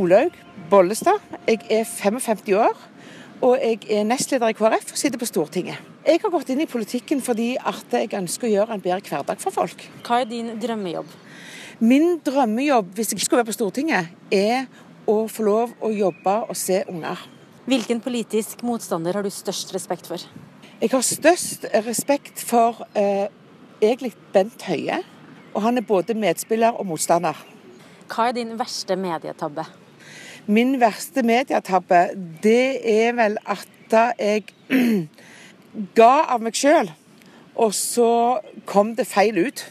Olaug Bollestad. Jeg er 55 år, og jeg er nestleder i KrF og sitter på Stortinget. Jeg har gått inn i politikken fordi at jeg ønsker å gjøre en bedre hverdag for folk. Hva er din drømmejobb? Min drømmejobb hvis jeg skulle være på Stortinget, er å få lov å jobbe og se unger. Hvilken politisk motstander har du størst respekt for? Jeg har størst respekt for eh, egentlig Bent Høie. Og han er både medspiller og motstander. Hva er din verste medietabbe? Min verste medietabbe, det er vel at jeg ga av meg sjøl, og så kom det feil ut.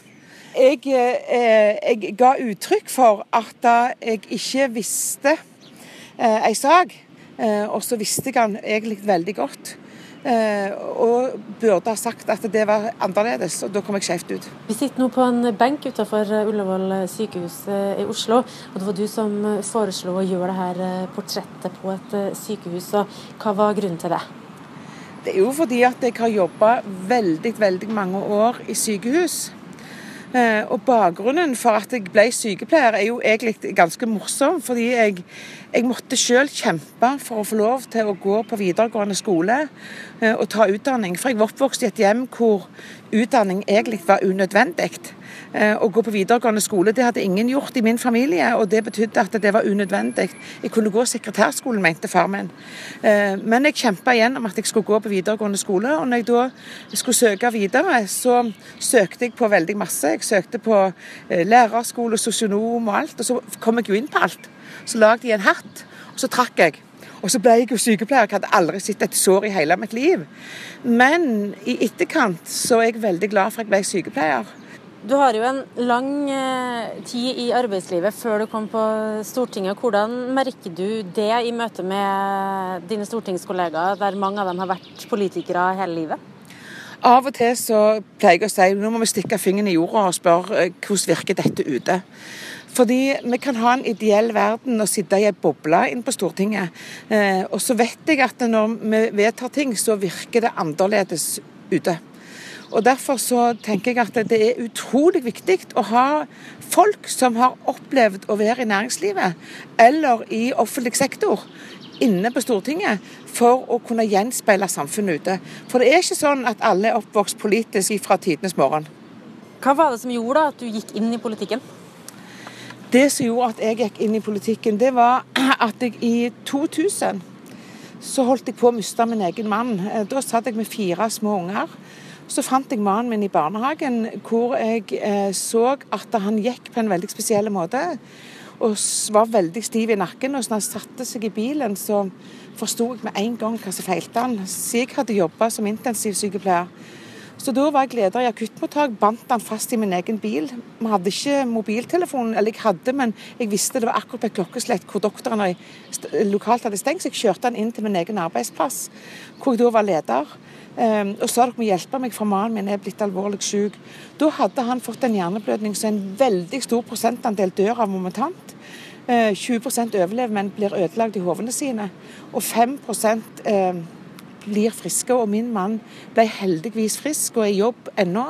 Jeg, eh, jeg ga uttrykk for at jeg ikke visste eh, ei sak, eh, og så visste jeg den egentlig veldig godt. Eh, og burde ha sagt at det var annerledes, og da kom jeg skjevt ut. Vi sitter nå på en benk utenfor Ullevål sykehus i Oslo. og Det var du som foreslo å gjøre dette portrettet på et sykehus. og Hva var grunnen til det? Det er jo fordi at jeg har jobba veldig, veldig mange år i sykehus. Eh, og Bakgrunnen for at jeg ble sykepleier er jo egentlig ganske morsom. Fordi jeg, jeg måtte selv kjempe for å få lov til å gå på videregående skole eh, og ta utdanning. For jeg var oppvokst i et hjem hvor utdanning egentlig var unødvendig. Eh, å gå på videregående skole det hadde ingen gjort i min familie, og det betydde at det var unødvendig. Jeg kunne gå sekretærskolen, mente far min. Eh, men jeg kjempa igjen om at jeg skulle gå på videregående skole. Og når jeg da skulle søke videre, så søkte jeg på veldig masse. Jeg søkte på eh, lærerskole, sosionom og alt. Og så kom jeg jo inn på alt. Så lagde jeg en hatt, og så trakk jeg. Og så ble jeg jo sykepleier. Jeg hadde aldri sett et sår i hele mitt liv. Men i etterkant så er jeg veldig glad for at jeg ble sykepleier. Du har jo en lang eh, tid i arbeidslivet før du kom på Stortinget. Hvordan merker du det i møte med dine stortingskollegaer, der mange av dem har vært politikere hele livet? Av og til så pleier jeg å si nå må vi stikke fingeren i jorda og spørre eh, hvordan virker dette ute. Fordi vi kan ha en ideell verden og sitte i ei boble inne på Stortinget. Eh, og så vet jeg at når vi vedtar ting, så virker det annerledes ute. Og Derfor så tenker jeg at det er utrolig viktig å ha folk som har opplevd å være i næringslivet eller i offentlig sektor inne på Stortinget for å kunne gjenspeile samfunnet ute. For det er ikke sånn at alle er oppvokst politisk fra tidenes morgen. Hva var det som gjorde at du gikk inn i politikken? Det som gjorde at jeg gikk inn i politikken, det var at jeg i 2000 så holdt jeg på å miste min egen mann. Da satt jeg med fire små unger. Så fant jeg mannen min i barnehagen, hvor jeg eh, så at han gikk på en veldig spesiell måte. Og var veldig stiv i nakken. Og så når han satte seg i bilen, så forsto jeg med en gang hva som feilte han. Så jeg hadde jobba som intensivsykepleier. Så da var jeg leder i akuttmottak, bandt han fast i min egen bil. Vi hadde ikke mobiltelefon, eller jeg hadde, men jeg visste det var akkurat på et klokkeslett hvor doktoren lokalt hadde stengt, så jeg kjørte han inn til min egen arbeidsplass, hvor jeg da var leder. Um, og sa dere må hjelpe meg, for mannen min er blitt alvorlig syk. Da hadde han fått en hjerneblødning så en veldig stor prosentandel dør av momentant. Uh, 20 overlever, men blir ødelagt i hovene sine. Og 5 uh, blir friske. Og min mann ble heldigvis frisk og er i jobb ennå.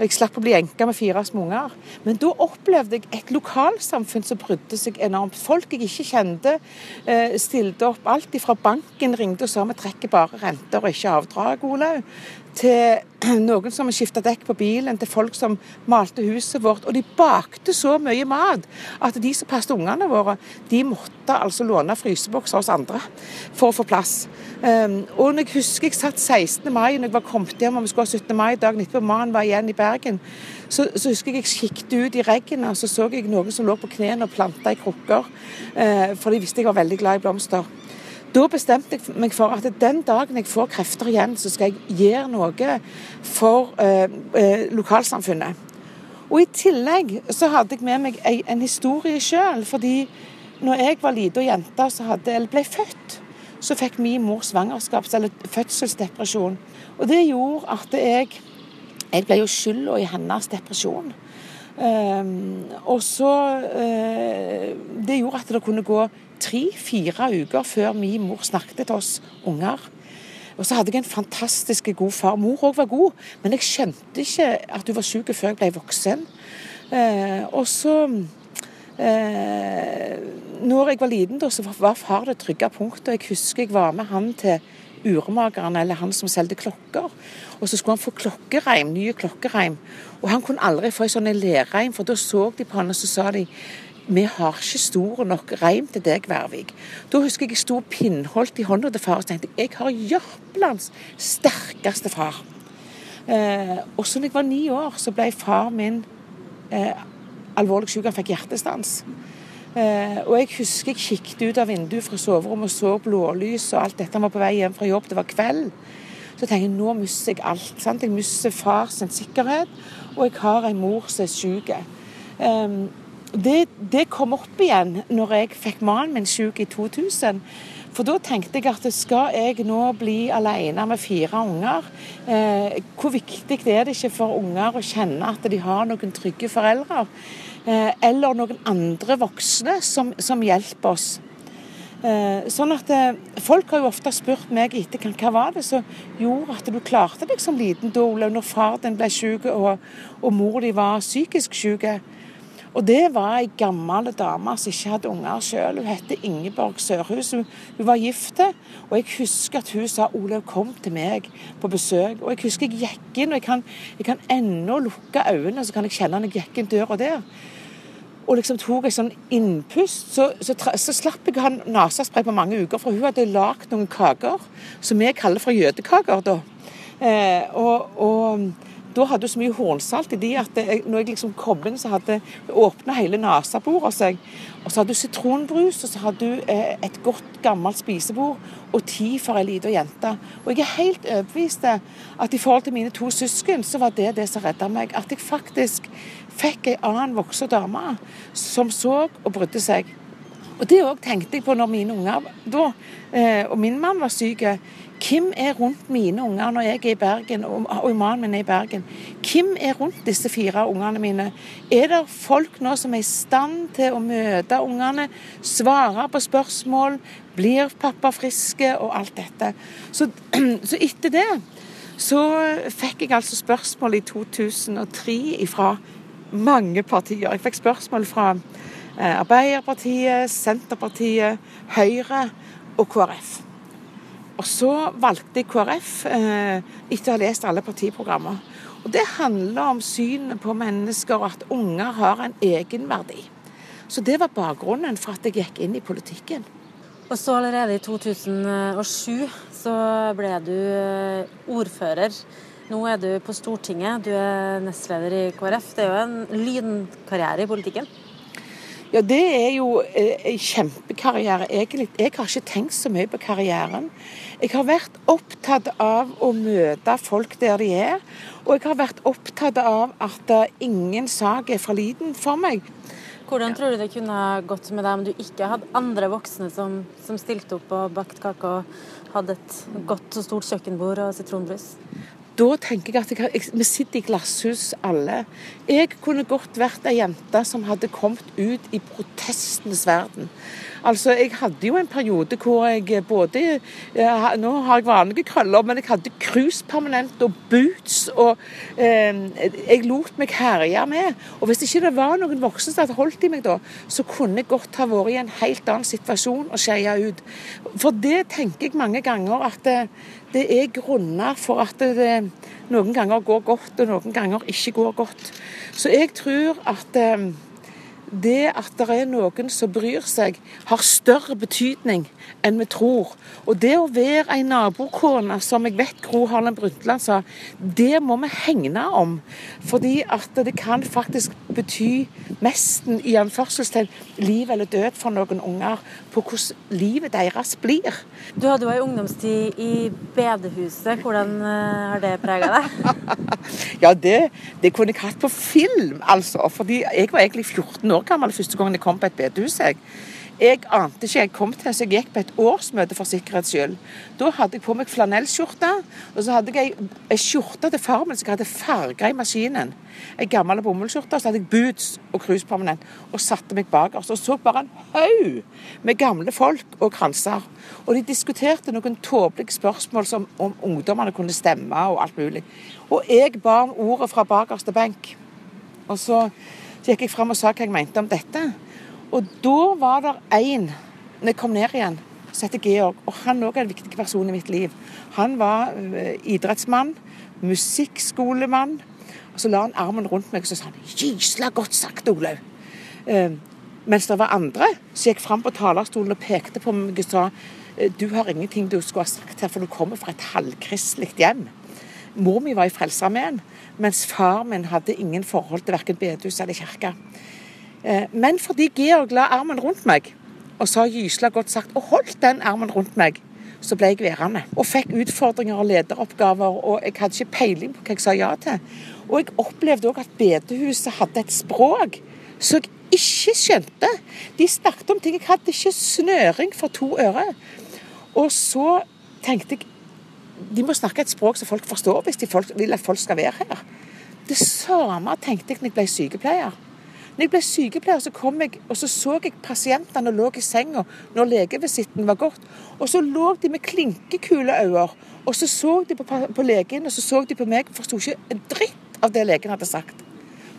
Jeg slapp å bli enke med fire små unger. Men da opplevde jeg et lokalsamfunn som brydde seg enormt. Folk jeg ikke kjente, eh, stilte opp. Alt fra banken ringte og sa vi trekker bare renter og ikke avdrag, Olaug til noen som skifta dekk på bilen, til folk som malte huset vårt. Og de bakte så mye mat at de som passet ungene våre, de måtte altså låne frysebokser hos andre for å få plass. Um, og når jeg husker jeg satt 16. mai når jeg var kommet hjem og vi skulle ha 17. mai dagen etterpå, mannen var igjen i Bergen, så, så husker jeg jeg kikket ut i regnet og så så jeg noen som lå på knærne og planta i krukker, uh, for de visste jeg var veldig glad i blomster. Da bestemte jeg meg for at den dagen jeg får krefter igjen, så skal jeg gjøre noe for eh, eh, lokalsamfunnet. Og I tillegg så hadde jeg med meg en historie sjøl. Fordi når jeg var lita jente eller ble født, så fikk min mor svangerskaps- eller fødselsdepresjon. Og det gjorde at jeg Jeg ble jo skylda i hennes depresjon. Um, og så uh, Det gjorde at det kunne gå tre-fire uker før min mor snakket til oss unger. Og så hadde jeg en fantastisk god far. Mor òg var god, men jeg skjønte ikke at hun var syk før jeg ble voksen. Eh, og så Eh, når jeg var liten, da, så var far det trygge punktet. Jeg husker jeg var med han til urmakeren, eller han som solgte klokker. Og så skulle han få klokkereim, nye klokkereim. Og han kunne aldri få en sånn lerreim, for da så de på han og så sa de vi har ikke stor nok reim til deg, Værvik. Da husker jeg jeg sto pinnholdt i hånda til far og tenkte jeg har Jørpelands sterkeste far. Eh, og så da jeg var ni år, så ble far min eh, alvorlig syk. Han fikk hjertestans. Eh, og jeg husker jeg kikket ut av vinduet fra soverommet og så blålys og alt dette. Han var på vei hjem fra jobb, det var kveld. Så tenker jeg nå mister jeg alt. Sant? Jeg mister fars sikkerhet, og jeg har en mor som er syk. Um, det, det, kom opp igjen når jeg fikk mannen min syk i 2000. For da tenkte jeg at skal jeg nå bli alene med fire unger, eh, hvor viktig er det ikke for unger å kjenne at de har noen trygge foreldre? Eh, eller noen andre voksne som, som hjelper oss. Eh, sånn at eh, Folk har jo ofte spurt meg etter hva var det som gjorde at du klarte deg som liten da, når far din ble syk og, og mor di var psykisk syk. Og det var ei gammel dame som ikke hadde unger sjøl. Hun het Ingeborg Sørhus. Hun, var gift. Og jeg husker at hun sa 'Olaug, kom til meg på besøk'. Og jeg husker jeg gikk inn, og jeg kan, jeg kan ennå lukke øynene, så kan jeg kjenne når jeg gikk inn døra der. Og liksom tok en sånn innpust. Så, så, så slapp jeg å ha nesespray på mange uker, for hun hadde lagd noen kaker som vi kaller for jødekaker. da. Eh, og, og da hadde du så mye hornsalt i de at jeg, når jeg liksom kom inn, så hadde åpna hele neseboret seg. Og så hadde du sitronbrus, og så hadde du eh, et godt, gammelt spisebord og tid for ei lita jente. Og jeg er helt overbevist at i forhold til mine to søsken, så var det det som redda meg. At jeg faktisk fikk ei annen voksen dame som så og brydde seg. Og Det òg tenkte jeg på når mine unger da, eh, og min mann var syk. Hvem er rundt mine unger når jeg er i Bergen, og mannen min er i Bergen? Hvem er rundt disse fire ungene mine? Er det folk nå som er i stand til å møte ungene, svare på spørsmål, blir pappa friske og alt dette? Så, så etter det så fikk jeg altså spørsmål i 2003 fra mange partier. Jeg fikk spørsmål fra eh, Arbeiderpartiet, Senterpartiet, Høyre og KrF. Og så valgte jeg KrF eh, etter å ha lest alle partiprogrammer. Og Det handler om synet på mennesker og at unger har en egenverdi. Så det var bakgrunnen for at jeg gikk inn i politikken. Og så allerede i 2007 så ble du eh, ordfører. Nå er du på Stortinget, du er nestleder i KrF. Det er jo en lynkarriere i politikken? Ja, det er jo eh, en kjempekarriere, egentlig. Jeg har ikke tenkt så mye på karrieren. Jeg har vært opptatt av å møte folk der de er. Og jeg har vært opptatt av at ingen sak er for liten for meg. Hvordan tror du det kunne gått med deg om du ikke hadde andre voksne som, som stilte opp og bakte kake og hadde et godt og stort kjøkkenbord og sitronbrus? Da tenker jeg at jeg, jeg, vi sitter i glasshus alle. Jeg kunne godt vært ei jente som hadde kommet ut i protestenes verden. Altså, Jeg hadde jo en periode hvor jeg både Nå har jeg vanlige krøller, men jeg hadde krus permanent og boots. Og eh, jeg lot meg herje med. Og hvis ikke det var noen voksne som hadde holdt i meg da, så kunne jeg godt ha vært i en helt annen situasjon og skeia ut. For det tenker jeg mange ganger at det, det er grunner for at det noen ganger går godt, og noen ganger ikke går godt. Så jeg tror at eh, det at det er noen som bryr seg, har større betydning enn vi tror. Og det å være ei nabokone, som jeg vet Gro Harlem Brundtland sa, det må vi hegne om. Fordi at det kan faktisk bety mesten i anførselstegn liv eller død for noen unger på hvordan livet deres blir. Du hadde jo ei ungdomstid i bedehuset. Hvordan eh, har det prega deg? ja, det, det, kunne jeg hatt på film, altså. Fordi jeg var egentlig 14 år gammel første gangen jeg kom på et bedehus. Jeg. Jeg ante ikke jeg kom til, så jeg gikk på et årsmøte for sikkerhets skyld. Da hadde jeg på meg flanellskjorte, og så hadde jeg ei skjorte til far min som jeg hadde farga i maskinen. Ei gammel bomullsskjorte, og så hadde jeg boots og cruisepermanent og satte meg bakerst og så bare en haug med gamle folk og kranser. Og de diskuterte noen tåpelige spørsmål som om ungdommene kunne stemme og alt mulig. Og jeg ba om ordet fra bakerste benk. Og så så gikk jeg fram og sa hva jeg mente om dette. Og da var det én, når jeg kom ned igjen, som heter Georg. Og han òg er en viktig person i mitt liv. Han var uh, idrettsmann, musikkskolemann. Og så la han armen rundt meg og så sa han, 'Gysla godt sagt, Olaug'. Eh, mens det var andre som gikk fram på talerstolen og pekte på meg og sa du har ingenting du skulle ha sagt her, for du kommer fra et halvkristelig hjem. Mor mi var i Frelsesarmeen, mens far min hadde ingen forhold til verken bedehus eller kirke. Eh, men fordi Georg la armen rundt meg og sa gysla godt sagt, og holdt den armen rundt meg, så ble jeg værende. Og fikk utfordringer og lederoppgaver, og jeg hadde ikke peiling på hva jeg sa ja til. Og jeg opplevde òg at bedehuset hadde et språk som jeg ikke skjønte. De snakket om ting jeg hadde ikke snøring for to øre. Og så tenkte jeg de må snakke et språk som folk forstår hvis de vil at folk skal være her. Det samme tenkte jeg når jeg ble sykepleier. Når jeg ble sykepleier, så kom jeg, og så så jeg pasientene lå i senga når legevisitten var gått. Og så lå de med klinkekule øyne. Og så så de på, på legen, og så så de på meg og forsto ikke en dritt av det legen hadde sagt.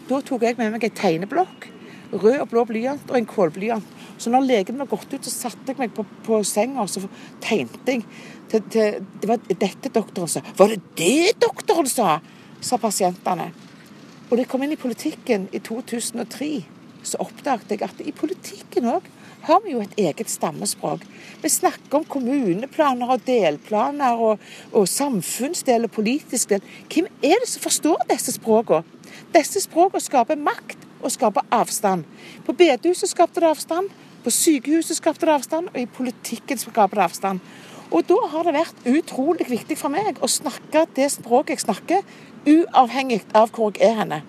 Da tok jeg med meg en tegneblokk, rød og blå blyant og en kålblyant. Så når legen var gått ut, så satte jeg meg på, på senga og så tegnte jeg. Til, til, det var dette doktoren sa. Var det det doktoren sa? sa pasientene. Og da jeg kom inn i politikken i 2003, så oppdaget jeg at i politikken òg har vi jo et eget stammespråk. Vi snakker om kommuneplaner og delplaner og, og samfunnsdel og politisk del. Hvem er det som forstår disse språkene? Disse språkene skaper makt og skaper avstand. På bedehuset skapte det avstand. På sykehuset skapte det avstand, og i politikken skaper det avstand. Og da har det vært utrolig viktig for meg å snakke det språket jeg snakker, uavhengig av hvor jeg er henne.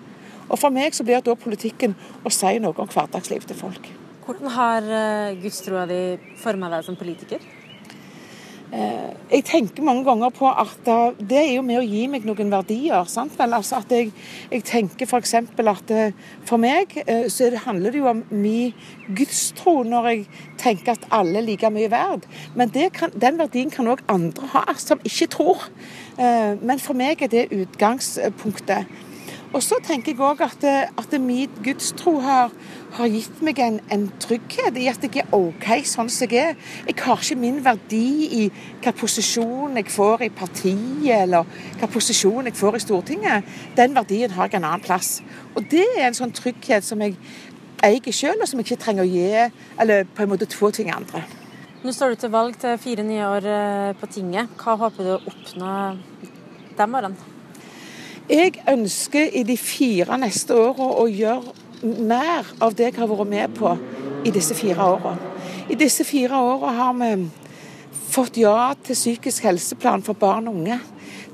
Og for meg så blir det da politikken å si noe om hverdagslivet til folk. Hvordan har eh, gudstroa di forma deg som politiker? Eh, jeg tenker mange ganger på at det er jo med å gi meg noen verdier. sant vel? Altså at jeg, jeg tenker f.eks. at eh, for meg eh, så handler det jo om min gudstro når jeg tenker at alle er like mye verd. Men kan, den verdien kan òg andre ha som ikke tror. Men for meg er det utgangspunktet. Og så tenker jeg òg at, at min gudstro har, har gitt meg en, en, trygghet i at jeg er OK sånn som jeg er. Jeg har ikke min verdi i hva posisjon jeg får i partiet, eller hva posisjon jeg får i Stortinget. Den verdien har jeg en annen plass. Og det er en sånn trygghet som jeg eier sjøl, og som jeg ikke trenger å gi eller på en måte få ting andre. Nå står du til valg til fire nye år eh, på tinget. Hva håper du å oppnå de årene? Jeg ønsker i de fire neste åra å gjøre mer av det jeg har vært med på i disse fire åra. I disse fire åra har vi fått ja til psykisk helseplan for barn og unge.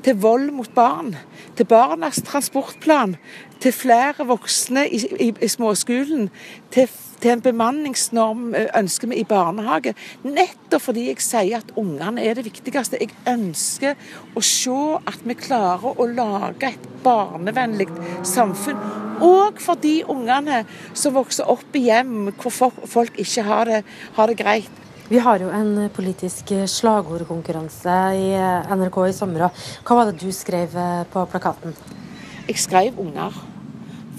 Til vold mot barn. Til Barnas transportplan. Til flere voksne i, i, i småskolen. Til til en bemanningsnorm eh, ønsker vi i barnehage. Nettopp fordi jeg sier at ungene er det viktigste. Jeg ønsker å se at vi klarer å lage et barnevennlig samfunn. Og for de ungene som vokser opp i hjem hvor folk ikke har det, har det greit. Vi har jo en politisk slagordkonkurranse i NRK i sommer. Hva var det du skrev eh, på plakaten? Jeg skrev unger.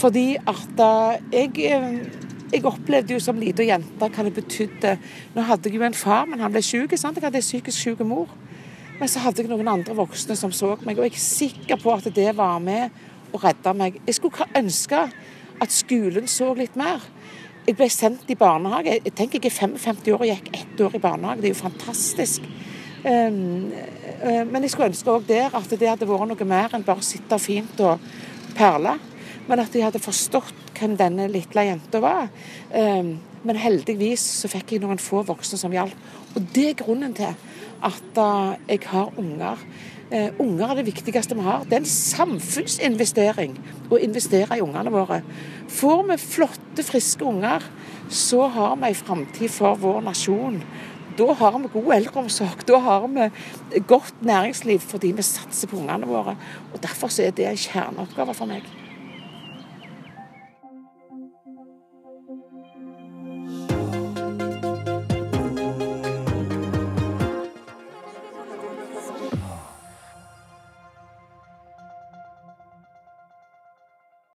Fordi at eh, jeg jeg opplevde jo som lita jente hva det betydde. Nå hadde jeg jo en far, men han ble syk. Jeg hadde en psykisk syk mor. Men så hadde jeg noen andre voksne som så meg, og jeg er sikker på at det var med å redde meg. Jeg skulle ønske at skolen så litt mer. Jeg ble sendt i barnehage. Jeg tenker jeg er 55 år og gikk ett år i barnehage. Det er jo fantastisk. Um, uh, men jeg skulle ønske òg der at det hadde vært noe mer enn bare å sitte fint og perle. Men at de hadde forstått hvem denne lille jenta var. Men heldigvis så fikk jeg noen få voksne som hjalp. Og det er grunnen til at eh, jeg har unger. Uh, unger er det viktigste vi har. Det er en samfunnsinvestering å investere i ungene våre. Får vi flotte, friske unger, så har vi en framtid for vår nasjon. Da har vi god eldreomsorg. Da har vi godt næringsliv fordi vi satser på ungene våre. Og Derfor er det en kjerneoppgave for meg.